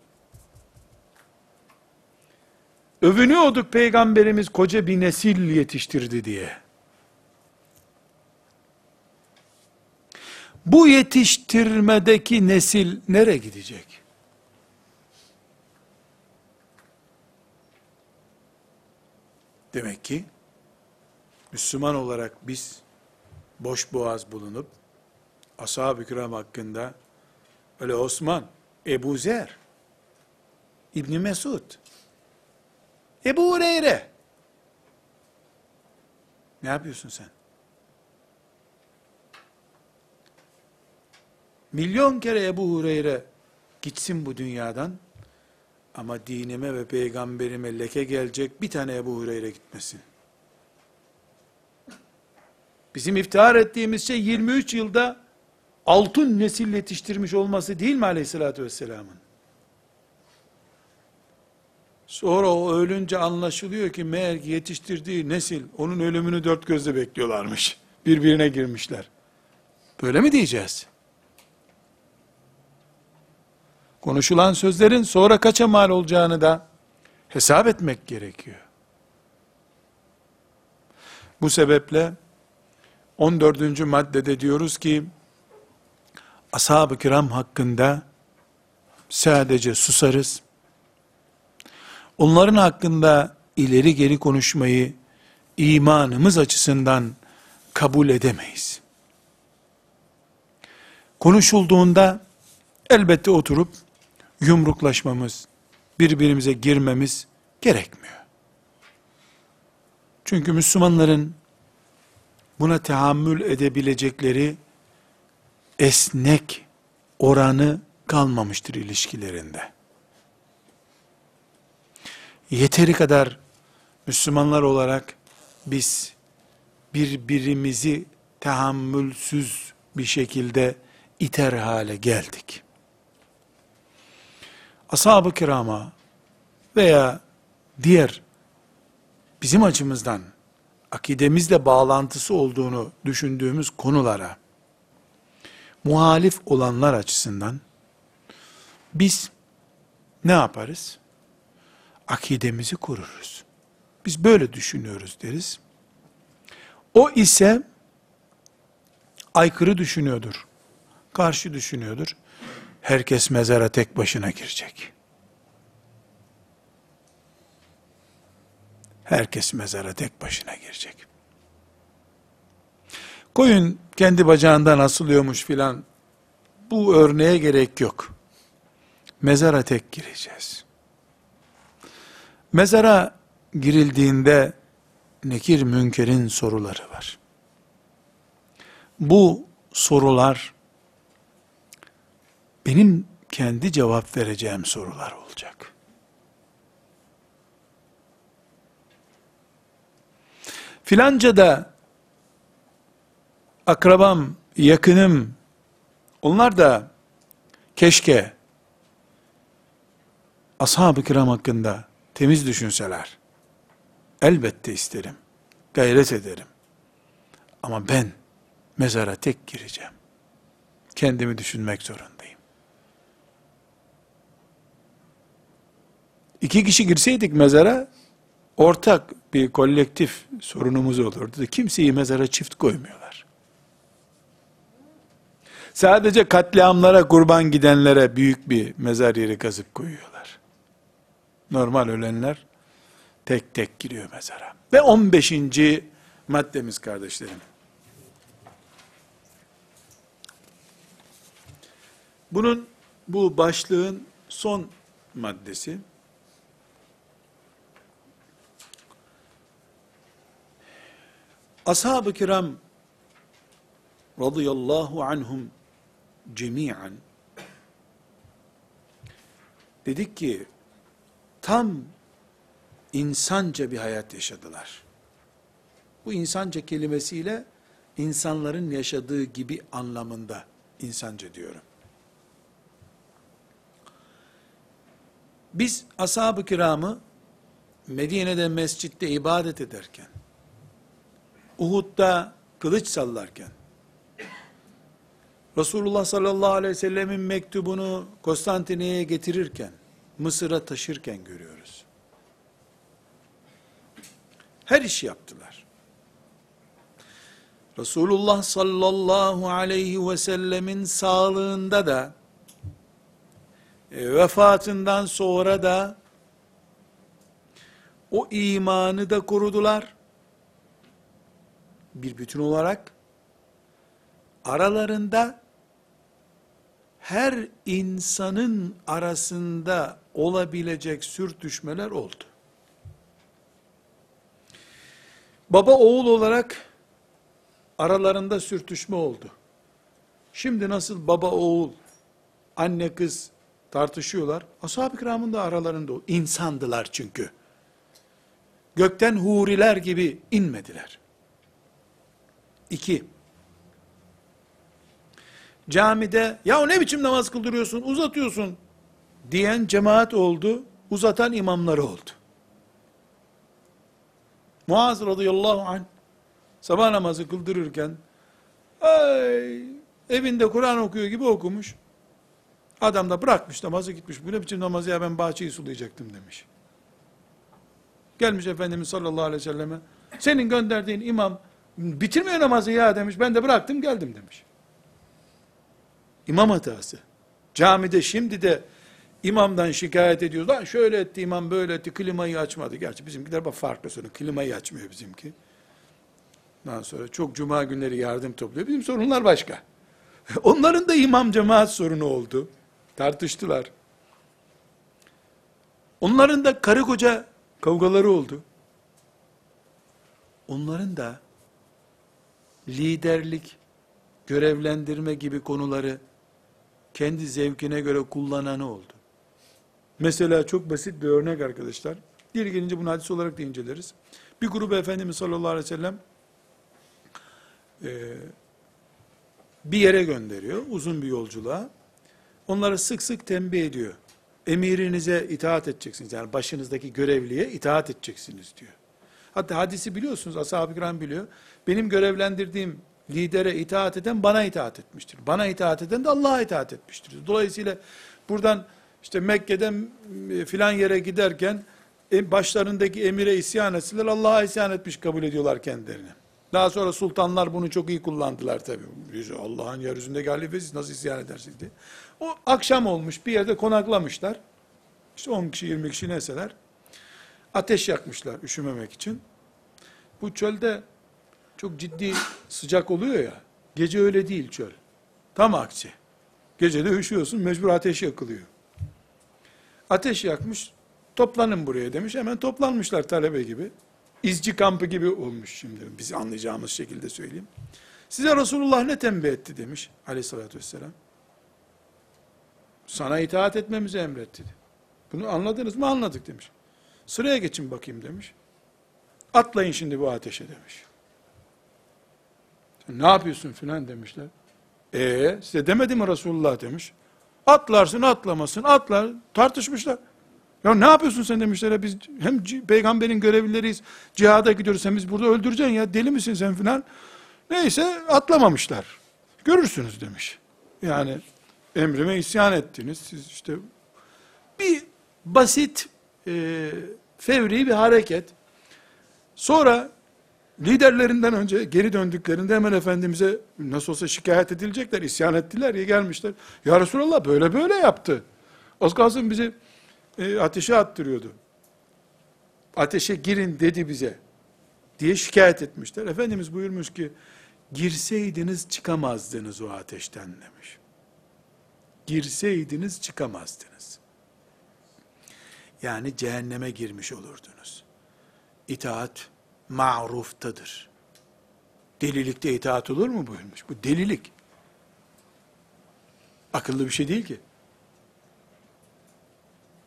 Övünüyorduk peygamberimiz koca bir nesil yetiştirdi diye. Bu yetiştirmedeki nesil nereye gidecek? Demek ki Müslüman olarak biz boş boğaz bulunup ashab-ı kiram hakkında öyle Osman, Ebu Zer, İbni Mesud, Ebu Hureyre ne yapıyorsun sen? Milyon kere Ebu Hureyre gitsin bu dünyadan ama dinime ve peygamberime leke gelecek bir tane Ebu Hureyre gitmesin. Bizim iftihar ettiğimiz şey 23 yılda altın nesil yetiştirmiş olması değil mi aleyhissalatü vesselamın? Sonra o ölünce anlaşılıyor ki meğer yetiştirdiği nesil onun ölümünü dört gözle bekliyorlarmış. Birbirine girmişler. Böyle mi diyeceğiz? Konuşulan sözlerin sonra kaça mal olacağını da hesap etmek gerekiyor. Bu sebeple 14. maddede diyoruz ki ashab-ı kiram hakkında sadece susarız. Onların hakkında ileri geri konuşmayı imanımız açısından kabul edemeyiz. Konuşulduğunda elbette oturup yumruklaşmamız, birbirimize girmemiz gerekmiyor. Çünkü Müslümanların buna tahammül edebilecekleri esnek oranı kalmamıştır ilişkilerinde. Yeteri kadar Müslümanlar olarak biz birbirimizi tahammülsüz bir şekilde iter hale geldik. Ashab-ı kirama veya diğer bizim açımızdan akidemizle bağlantısı olduğunu düşündüğümüz konulara muhalif olanlar açısından biz ne yaparız? Akidemizi kururuz. Biz böyle düşünüyoruz deriz. O ise aykırı düşünüyordur. Karşı düşünüyordur. Herkes mezara tek başına girecek. Herkes mezara tek başına girecek. Koyun kendi bacağından asılıyormuş filan. Bu örneğe gerek yok. Mezara tek gireceğiz. Mezara girildiğinde nekir münkerin soruları var. Bu sorular benim kendi cevap vereceğim sorular olacak. Filanca da akrabam, yakınım, onlar da keşke ashab-ı kiram hakkında temiz düşünseler. Elbette isterim, gayret ederim. Ama ben mezara tek gireceğim. Kendimi düşünmek zorundayım. İki kişi girseydik mezara, ortak bir kolektif sorunumuz olurdu. Kimseyi mezara çift koymuyorlar. Sadece katliamlara kurban gidenlere büyük bir mezar yeri kazıp koyuyorlar. Normal ölenler tek tek giriyor mezara. Ve 15. maddemiz kardeşlerim. Bunun bu başlığın son maddesi Ashab-ı kiram radıyallahu anhum cemiyen dedik ki tam insanca bir hayat yaşadılar. Bu insanca kelimesiyle insanların yaşadığı gibi anlamında insanca diyorum. Biz ashab-ı kiramı Medine'de mescitte ibadet ederken, Uhud'da kılıç sallarken, Resulullah sallallahu aleyhi ve sellemin mektubunu Konstantiniyye'ye getirirken, Mısır'a taşırken görüyoruz. Her işi yaptılar. Resulullah sallallahu aleyhi ve sellemin sağlığında da, e, vefatından sonra da, o imanı da korudular. Bir bütün olarak, aralarında, her insanın arasında olabilecek sürtüşmeler oldu. Baba oğul olarak aralarında sürtüşme oldu. Şimdi nasıl baba oğul, anne kız tartışıyorlar. Ashab-ı kiramın da aralarında o. insandılar çünkü. Gökten huriler gibi inmediler. İki, camide ya ne biçim namaz kıldırıyorsun, uzatıyorsun diyen cemaat oldu, uzatan imamları oldu. Muaz radıyallahu anh sabah namazı kıldırırken ay, evinde Kur'an okuyor gibi okumuş. Adam da bırakmış namazı gitmiş. Bu ne biçim namazı ya ben bahçeyi sulayacaktım demiş. Gelmiş Efendimiz sallallahu aleyhi ve selleme senin gönderdiğin imam bitirmiyor namazı ya demiş. Ben de bıraktım geldim demiş. İmam hatası. Camide şimdi de imamdan şikayet ediyoruz. Lan şöyle etti imam böyle etti klimayı açmadı. Gerçi bizimkiler bak farklı sorun. Klimayı açmıyor bizimki. Ondan sonra çok cuma günleri yardım topluyor. Bizim sorunlar başka. Onların da imam cemaat sorunu oldu. Tartıştılar. Onların da karı koca kavgaları oldu. Onların da liderlik, görevlendirme gibi konuları kendi zevkine göre kullananı oldu. Mesela çok basit bir örnek arkadaşlar. Diğer gelince bunu hadis olarak da inceleriz. Bir grubu Efendimiz sallallahu aleyhi ve sellem e, bir yere gönderiyor, uzun bir yolculuğa. Onları sık sık tembih ediyor. Emirinize itaat edeceksiniz. Yani başınızdaki görevliye itaat edeceksiniz diyor. Hatta hadisi biliyorsunuz, ashab-ı biliyor. Benim görevlendirdiğim lidere itaat eden bana itaat etmiştir. Bana itaat eden de Allah'a itaat etmiştir. Dolayısıyla buradan işte Mekke'den e, filan yere giderken e, başlarındaki emire isyan etsinler, Allah'a isyan etmiş kabul ediyorlar kendilerini. Daha sonra sultanlar bunu çok iyi kullandılar tabi. Allah'ın yeryüzündeki halifesiz nasıl isyan edersiniz diye. O akşam olmuş bir yerde konaklamışlar. İşte 10 kişi 20 kişi neseler. Ateş yakmışlar üşümemek için. Bu çölde çok ciddi sıcak oluyor ya. Gece öyle değil çöl. Tam aksi. Gecede üşüyorsun mecbur ateş yakılıyor. Ateş yakmış toplanın buraya demiş. Hemen toplanmışlar talebe gibi. İzci kampı gibi olmuş şimdi. Biz anlayacağımız şekilde söyleyeyim. Size Resulullah ne tembih etti demiş aleyhissalatü vesselam. Sana itaat etmemizi emretti. Bunu anladınız mı? Anladık demiş. Sıraya geçin bakayım demiş. Atlayın şimdi bu ateşe demiş. Ne yapıyorsun filan demişler. Ee size demedi mi Resulullah demiş. Atlarsın atlamasın atlar tartışmışlar. Ya ne yapıyorsun sen demişler. Biz hem peygamberin görevlileriyiz. Cihada gidiyoruz. Sen biz burada öldüreceksin ya. Deli misin sen filan. Neyse atlamamışlar. Görürsünüz demiş. Yani emrime isyan ettiniz. Siz işte bir basit e, fevri bir hareket. Sonra liderlerinden önce geri döndüklerinde hemen Efendimiz'e nasıl olsa şikayet edilecekler, isyan ettiler ya gelmişler. Ya Resulallah böyle böyle yaptı. Az kalsın bizi e, ateşe attırıyordu. Ateşe girin dedi bize diye şikayet etmişler. Efendimiz buyurmuş ki girseydiniz çıkamazdınız o ateşten demiş. Girseydiniz çıkamazdınız. Yani cehenneme girmiş olurdunuz. İtaat ma'ruftadır. Delilikte itaat olur mu buyurmuş. Bu delilik. Akıllı bir şey değil ki.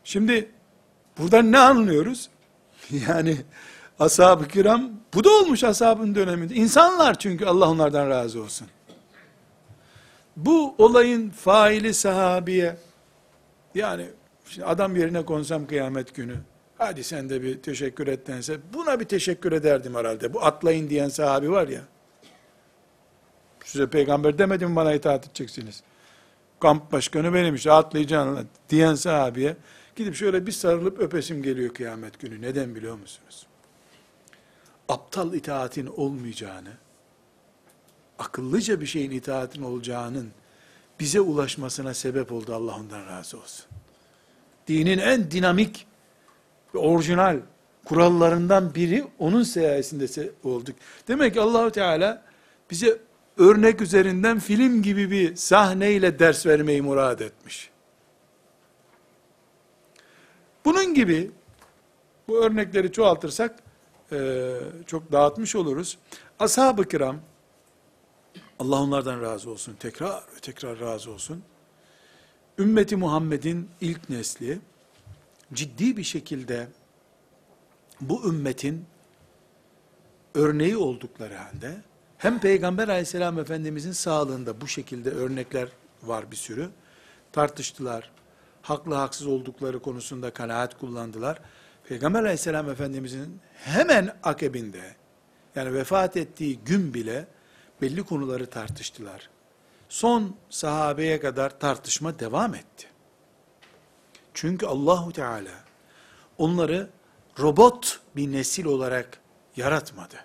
Şimdi buradan ne anlıyoruz? Yani ashab-ı kiram bu da olmuş ashabın döneminde. İnsanlar çünkü Allah onlardan razı olsun. Bu olayın faili sahabiye yani adam yerine konsam kıyamet günü hadi sen de bir teşekkür et dense buna bir teşekkür ederdim herhalde. Bu atlayın diyen sahabi var ya. Size peygamber demedim bana itaat edeceksiniz. Kamp başkanı benim işte atlayacaksın diyen sahabiye gidip şöyle bir sarılıp öpesim geliyor kıyamet günü. Neden biliyor musunuz? Aptal itaatin olmayacağını, akıllıca bir şeyin itaatin olacağının bize ulaşmasına sebep oldu Allah ondan razı olsun. Dinin en dinamik ve orijinal kurallarından biri onun sayesinde olduk. Demek ki Allahu Teala bize örnek üzerinden film gibi bir sahneyle ders vermeyi murad etmiş. Bunun gibi bu örnekleri çoğaltırsak e, çok dağıtmış oluruz. Ashab-ı kiram Allah onlardan razı olsun. Tekrar tekrar razı olsun. Ümmeti Muhammed'in ilk nesli ciddi bir şekilde bu ümmetin örneği oldukları halde hem Peygamber aleyhisselam efendimizin sağlığında bu şekilde örnekler var bir sürü. Tartıştılar. Haklı haksız oldukları konusunda kanaat kullandılar. Peygamber aleyhisselam efendimizin hemen akabinde yani vefat ettiği gün bile belli konuları tartıştılar. Son sahabeye kadar tartışma devam etti. Çünkü Allahu Teala onları robot bir nesil olarak yaratmadı.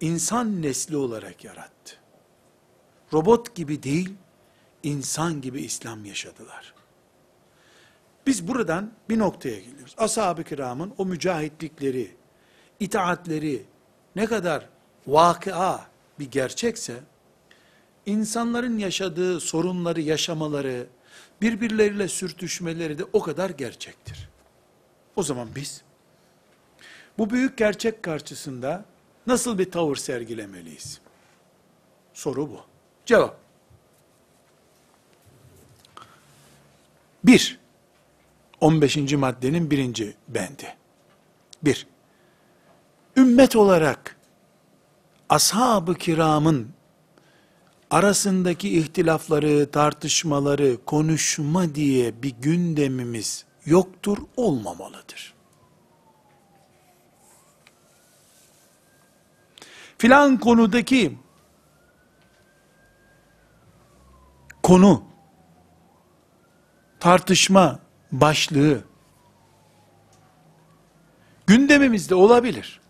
İnsan nesli olarak yarattı. Robot gibi değil, insan gibi İslam yaşadılar. Biz buradan bir noktaya geliyoruz. Ashab-ı kiramın o mücahitlikleri, itaatleri ne kadar vakıa bir gerçekse, insanların yaşadığı sorunları yaşamaları, birbirleriyle sürtüşmeleri de o kadar gerçektir. O zaman biz, bu büyük gerçek karşısında nasıl bir tavır sergilemeliyiz? Soru bu. Cevap. Bir, 15. maddenin birinci bendi. Bir, ümmet olarak ashab-ı kiramın arasındaki ihtilafları, tartışmaları, konuşma diye bir gündemimiz yoktur, olmamalıdır. Filan konudaki konu, tartışma başlığı gündemimizde olabilir.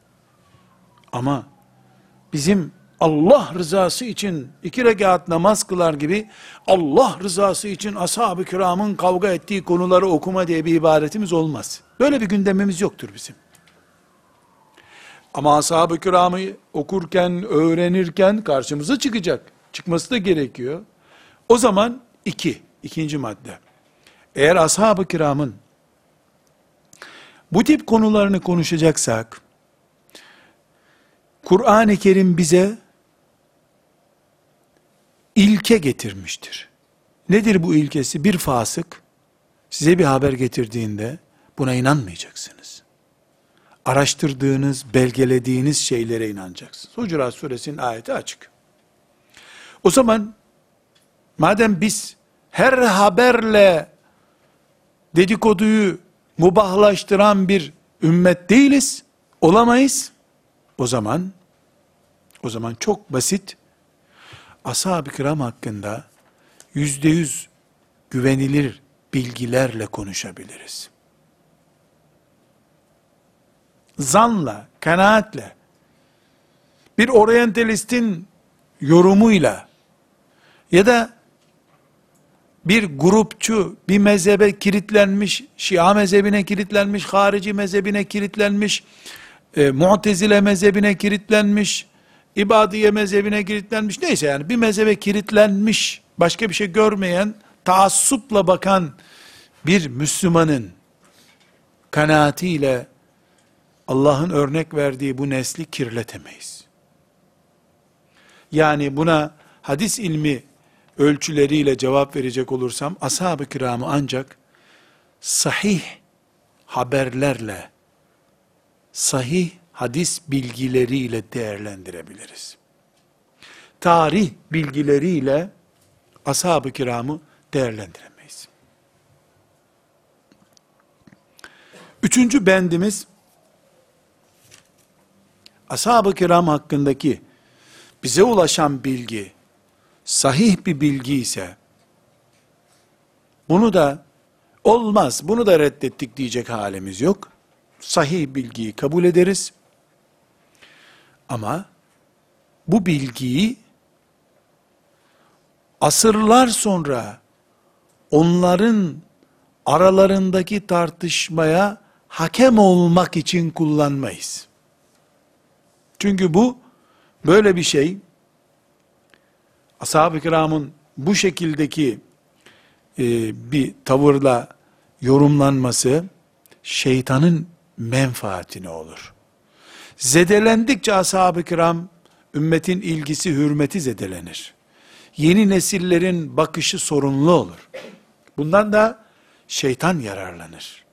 Ama bizim Allah rızası için iki rekat namaz kılar gibi Allah rızası için ashab-ı kiramın kavga ettiği konuları okuma diye bir ibaretimiz olmaz. Böyle bir gündemimiz yoktur bizim. Ama ashab-ı kiramı okurken, öğrenirken karşımıza çıkacak. Çıkması da gerekiyor. O zaman iki, ikinci madde. Eğer ashab-ı kiramın bu tip konularını konuşacaksak, Kur'an-ı Kerim bize ilke getirmiştir. Nedir bu ilkesi? Bir fasık size bir haber getirdiğinde buna inanmayacaksınız. Araştırdığınız, belgelediğiniz şeylere inanacaksınız. Hucurat suresinin ayeti açık. O zaman madem biz her haberle dedikoduyu mubahlaştıran bir ümmet değiliz, olamayız. O zaman o zaman çok basit ashab-ı kiram hakkında yüzde yüz güvenilir bilgilerle konuşabiliriz. Zanla, kanaatle, bir oryantalistin yorumuyla ya da bir grupçu, bir mezhebe kilitlenmiş, Şia mezhebine kilitlenmiş, harici mezhebine kilitlenmiş, e, Mu'tezile mezhebine kilitlenmiş, İbadiye mezhebine kilitlenmiş, neyse yani bir mezhebe kilitlenmiş, başka bir şey görmeyen, taassupla bakan bir Müslümanın kanaatiyle Allah'ın örnek verdiği bu nesli kirletemeyiz. Yani buna hadis ilmi ölçüleriyle cevap verecek olursam, ashab-ı kiramı ancak sahih haberlerle, sahih hadis bilgileriyle değerlendirebiliriz. Tarih bilgileriyle ashab-ı kiramı değerlendiremeyiz. Üçüncü bendimiz, ashab-ı kiram hakkındaki bize ulaşan bilgi, sahih bir bilgi ise, bunu da olmaz, bunu da reddettik diyecek halimiz yok. Sahih bilgiyi kabul ederiz. Ama bu bilgiyi asırlar sonra onların aralarındaki tartışmaya hakem olmak için kullanmayız. Çünkü bu böyle bir şey ashab-ı kiramın bu şekildeki e, bir tavırla yorumlanması şeytanın menfaatine olur. Zedelendikçe ashab-ı kiram ümmetin ilgisi, hürmeti zedelenir. Yeni nesillerin bakışı sorunlu olur. Bundan da şeytan yararlanır.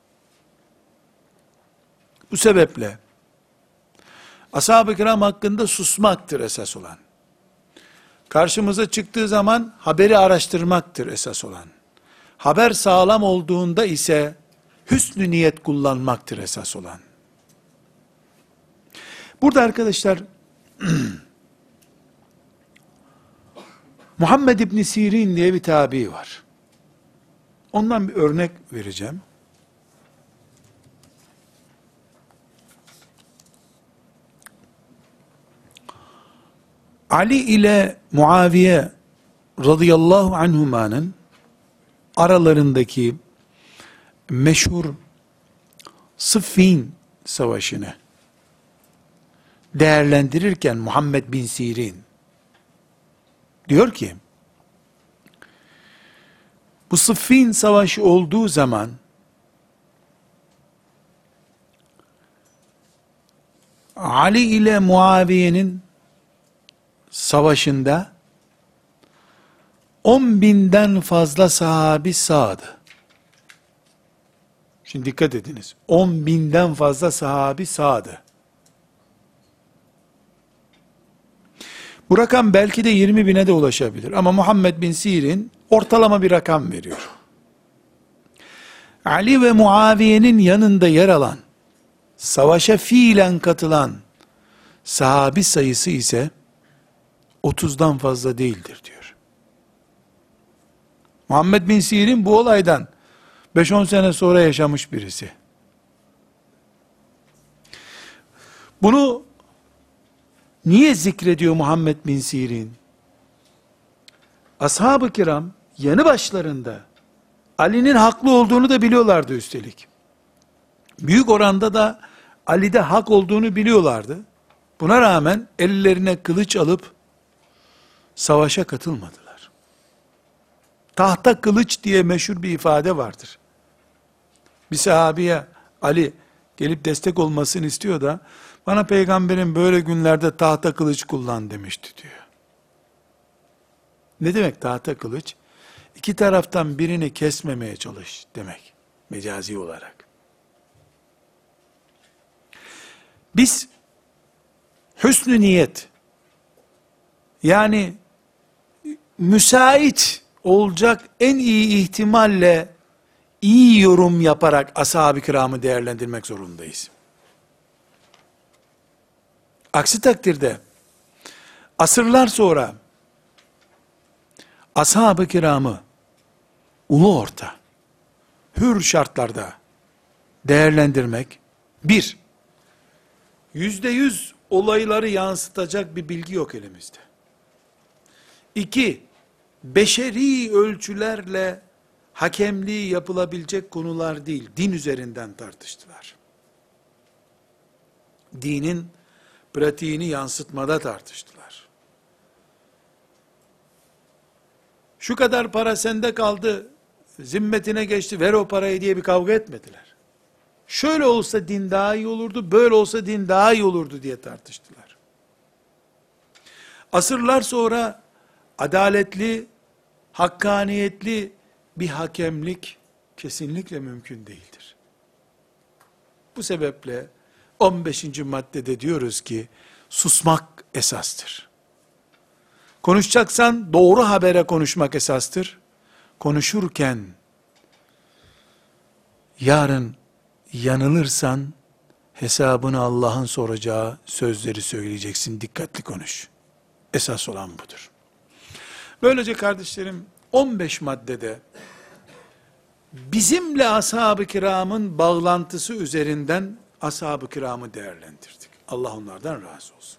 Bu sebeple ashab-ı kiram hakkında susmaktır esas olan. Karşımıza çıktığı zaman haberi araştırmaktır esas olan. Haber sağlam olduğunda ise hüsnü niyet kullanmaktır esas olan. Burada arkadaşlar Muhammed İbni Sirin diye bir tabi var. Ondan bir örnek vereceğim. Ali ile Muaviye radıyallahu anhumanın aralarındaki meşhur Sıffin savaşını değerlendirirken Muhammed bin Sirin diyor ki bu Sıffin savaşı olduğu zaman Ali ile Muaviye'nin savaşında 10 binden fazla sahabi sağdı. Şimdi dikkat ediniz. 10 binden fazla sahabi sağdı. Bu rakam belki de 20 bine de ulaşabilir. Ama Muhammed bin Sirin ortalama bir rakam veriyor. Ali ve Muaviye'nin yanında yer alan, savaşa fiilen katılan sahabi sayısı ise 30'dan fazla değildir diyor. Muhammed bin Sirin bu olaydan 5-10 sene sonra yaşamış birisi. Bunu niye zikrediyor Muhammed bin Sirin? Ashab-ı kiram yanı başlarında Ali'nin haklı olduğunu da biliyorlardı üstelik. Büyük oranda da Ali'de hak olduğunu biliyorlardı. Buna rağmen ellerine kılıç alıp savaşa katılmadılar. Tahta kılıç diye meşhur bir ifade vardır. Bir sahabiye Ali gelip destek olmasını istiyor da bana peygamberin böyle günlerde tahta kılıç kullan demişti diyor. Ne demek tahta kılıç? İki taraftan birini kesmemeye çalış demek. Mecazi olarak. Biz hüsnü niyet yani müsait olacak en iyi ihtimalle iyi yorum yaparak ashab-ı kiramı değerlendirmek zorundayız. Aksi takdirde asırlar sonra ashab-ı kiramı ulu orta, hür şartlarda değerlendirmek, bir, yüzde yüz olayları yansıtacak bir bilgi yok elimizde. İki, beşeri ölçülerle hakemliği yapılabilecek konular değil, din üzerinden tartıştılar. Dinin pratiğini yansıtmada tartıştılar. Şu kadar para sende kaldı, zimmetine geçti, ver o parayı diye bir kavga etmediler. Şöyle olsa din daha iyi olurdu, böyle olsa din daha iyi olurdu diye tartıştılar. Asırlar sonra adaletli, hakkaniyetli bir hakemlik kesinlikle mümkün değildir. Bu sebeple 15. maddede diyoruz ki susmak esastır. Konuşacaksan doğru habere konuşmak esastır. Konuşurken yarın yanılırsan hesabını Allah'ın soracağı sözleri söyleyeceksin. Dikkatli konuş. Esas olan budur. Böylece kardeşlerim 15 maddede bizimle ashab-ı kiramın bağlantısı üzerinden ashab-ı kiramı değerlendirdik. Allah onlardan razı olsun.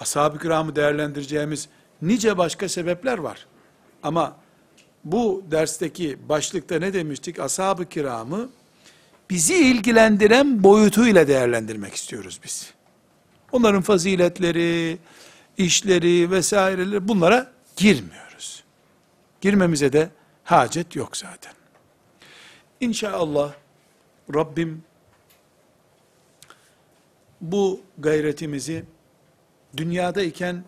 Ashab-ı kiramı değerlendireceğimiz nice başka sebepler var. Ama bu dersteki başlıkta ne demiştik? Ashab-ı kiramı bizi ilgilendiren boyutuyla değerlendirmek istiyoruz biz. Onların faziletleri, işleri vesaireleri bunlara girmiyoruz. Girmemize de hacet yok zaten. İnşallah Rabbim bu gayretimizi dünyadayken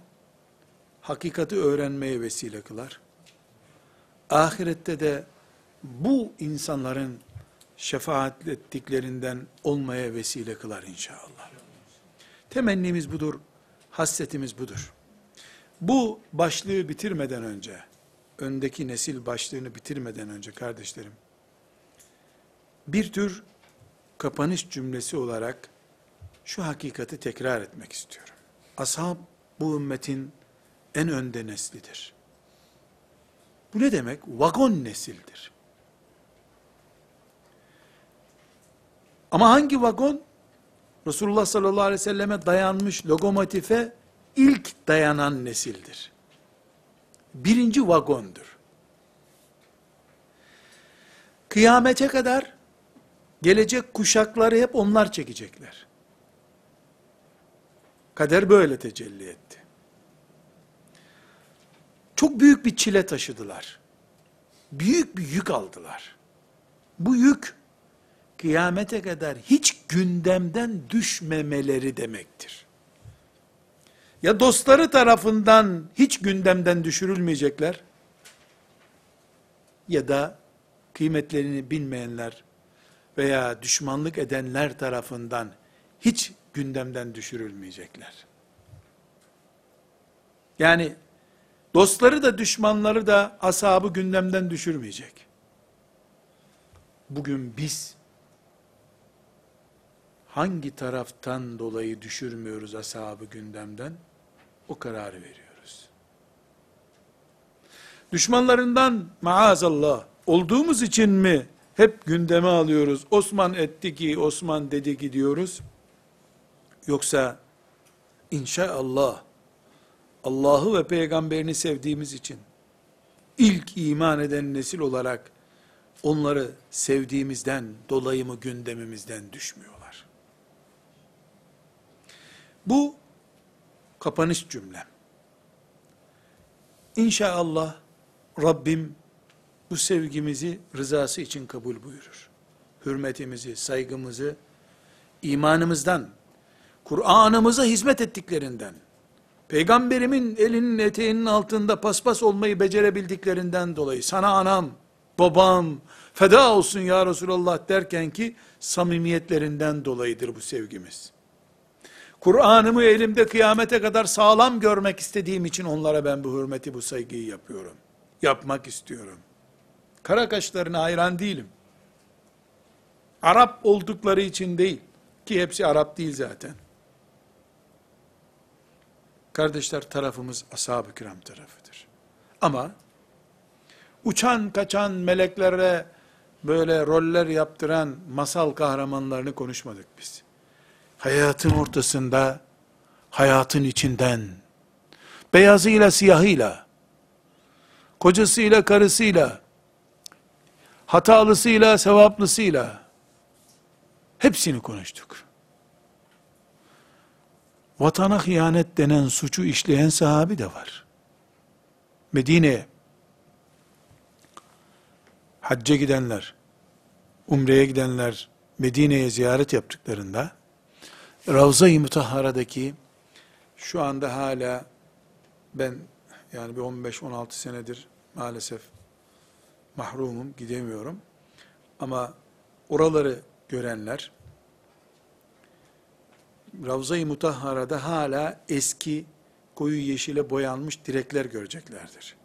hakikati öğrenmeye vesile kılar. Ahirette de bu insanların şefaat ettiklerinden olmaya vesile kılar inşallah. Temennimiz budur, hasretimiz budur. Bu başlığı bitirmeden önce, öndeki nesil başlığını bitirmeden önce kardeşlerim, bir tür kapanış cümlesi olarak şu hakikati tekrar etmek istiyorum. Ashab bu ümmetin en önde neslidir. Bu ne demek? Vagon nesildir. Ama hangi vagon? Resulullah sallallahu aleyhi ve selleme dayanmış lokomotife ilk dayanan nesildir. Birinci vagondur. Kıyamete kadar gelecek kuşakları hep onlar çekecekler. Kader böyle tecelli etti. Çok büyük bir çile taşıdılar. Büyük bir yük aldılar. Bu yük kıyamete kadar hiç gündemden düşmemeleri demektir. Ya dostları tarafından hiç gündemden düşürülmeyecekler ya da kıymetlerini bilmeyenler veya düşmanlık edenler tarafından hiç gündemden düşürülmeyecekler. Yani dostları da düşmanları da ashabı gündemden düşürmeyecek. Bugün biz hangi taraftan dolayı düşürmüyoruz ashabı gündemden? O kararı veriyoruz. Düşmanlarından maazallah olduğumuz için mi hep gündeme alıyoruz? Osman etti ki, Osman dedi ki diyoruz. Yoksa inşallah Allah'ı ve peygamberini sevdiğimiz için ilk iman eden nesil olarak onları sevdiğimizden dolayı mı gündemimizden düşmüyorlar? Bu kapanış cümlem. İnşallah Rabbim bu sevgimizi rızası için kabul buyurur. Hürmetimizi, saygımızı imanımızdan, Kur'an'ımıza hizmet ettiklerinden, peygamberimin elinin eteğinin altında paspas olmayı becerebildiklerinden dolayı, sana anam, babam, feda olsun ya Resulallah derken ki, samimiyetlerinden dolayıdır bu sevgimiz. Kur'an'ımı elimde kıyamete kadar sağlam görmek istediğim için onlara ben bu hürmeti, bu saygıyı yapıyorum. Yapmak istiyorum. Kara kaşlarına hayran değilim. Arap oldukları için değil. Ki hepsi Arap değil zaten. Kardeşler tarafımız ashab-ı kiram tarafıdır. Ama uçan kaçan meleklere böyle roller yaptıran masal kahramanlarını konuşmadık biz. Hayatın ortasında, hayatın içinden, beyazıyla siyahıyla, kocasıyla karısıyla, hatalısıyla sevaplısıyla, hepsini konuştuk vatana hıyanet denen suçu işleyen sahabi de var. Medine'ye hacca gidenler, umreye gidenler Medine'ye ziyaret yaptıklarında Ravza-i Mutahhara'daki şu anda hala Ben yani bir 15-16 senedir maalesef mahrumum, gidemiyorum. Ama oraları görenler, Ravza-i Mutahhara'da hala eski koyu yeşile boyanmış direkler göreceklerdir.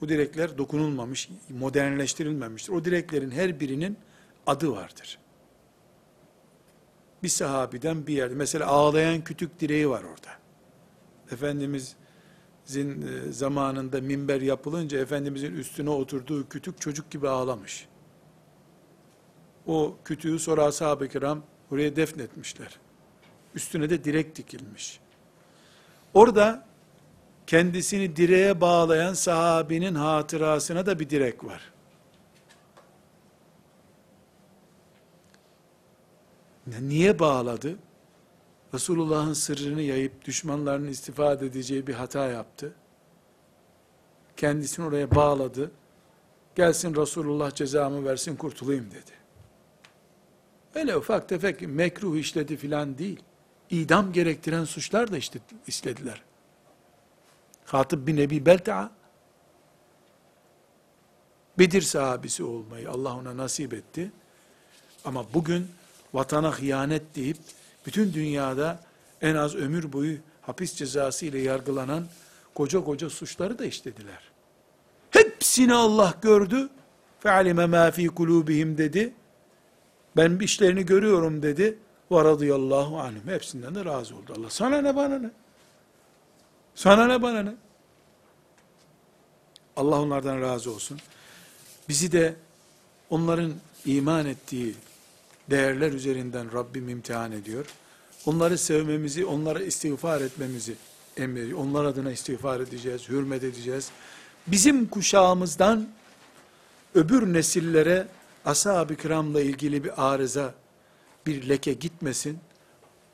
Bu direkler dokunulmamış, modernleştirilmemiştir. O direklerin her birinin adı vardır. Bir sahabiden bir yerde, mesela ağlayan kütük direği var orada. Efendimizin e, zamanında minber yapılınca Efendimizin üstüne oturduğu kütük çocuk gibi ağlamış. O kütüğü sonra ashab-ı kiram oraya defnetmişler. Üstüne de direk dikilmiş. Orada kendisini direğe bağlayan sahabinin hatırasına da bir direk var. Niye bağladı? Resulullah'ın sırrını yayıp düşmanlarının istifade edeceği bir hata yaptı. Kendisini oraya bağladı. Gelsin Resulullah cezamı versin kurtulayım dedi. Öyle ufak tefek mekruh işledi filan değil. İdam gerektiren suçlar da işte işlediler. Hatip bin Ebi Belta'a Bedir sahabesi olmayı Allah ona nasip etti. Ama bugün vatana hıyanet deyip bütün dünyada en az ömür boyu hapis cezası ile yargılanan koca koca suçları da işlediler. Hepsini Allah gördü. Fe'alime ma fi kulubihim dedi. Ben işlerini görüyorum dedi. Ve radıyallahu anhum. Hepsinden de razı oldu Allah. Sana ne bana ne? Sana ne bana ne? Allah onlardan razı olsun. Bizi de onların iman ettiği değerler üzerinden Rabbim imtihan ediyor. Onları sevmemizi, onlara istiğfar etmemizi emrediyor. Onlar adına istiğfar edeceğiz, hürmet edeceğiz. Bizim kuşağımızdan öbür nesillere ashab-ı kiramla ilgili bir arıza, bir leke gitmesin.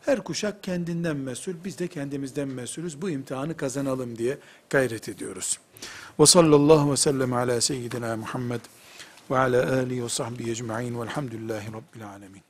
Her kuşak kendinden mesul, biz de kendimizden mesulüz. Bu imtihanı kazanalım diye gayret ediyoruz. Ve sallallahu ve sellem ala seyyidina Muhammed ve ala alihi ve sahbihi ecma'in velhamdülillahi rabbil alemin.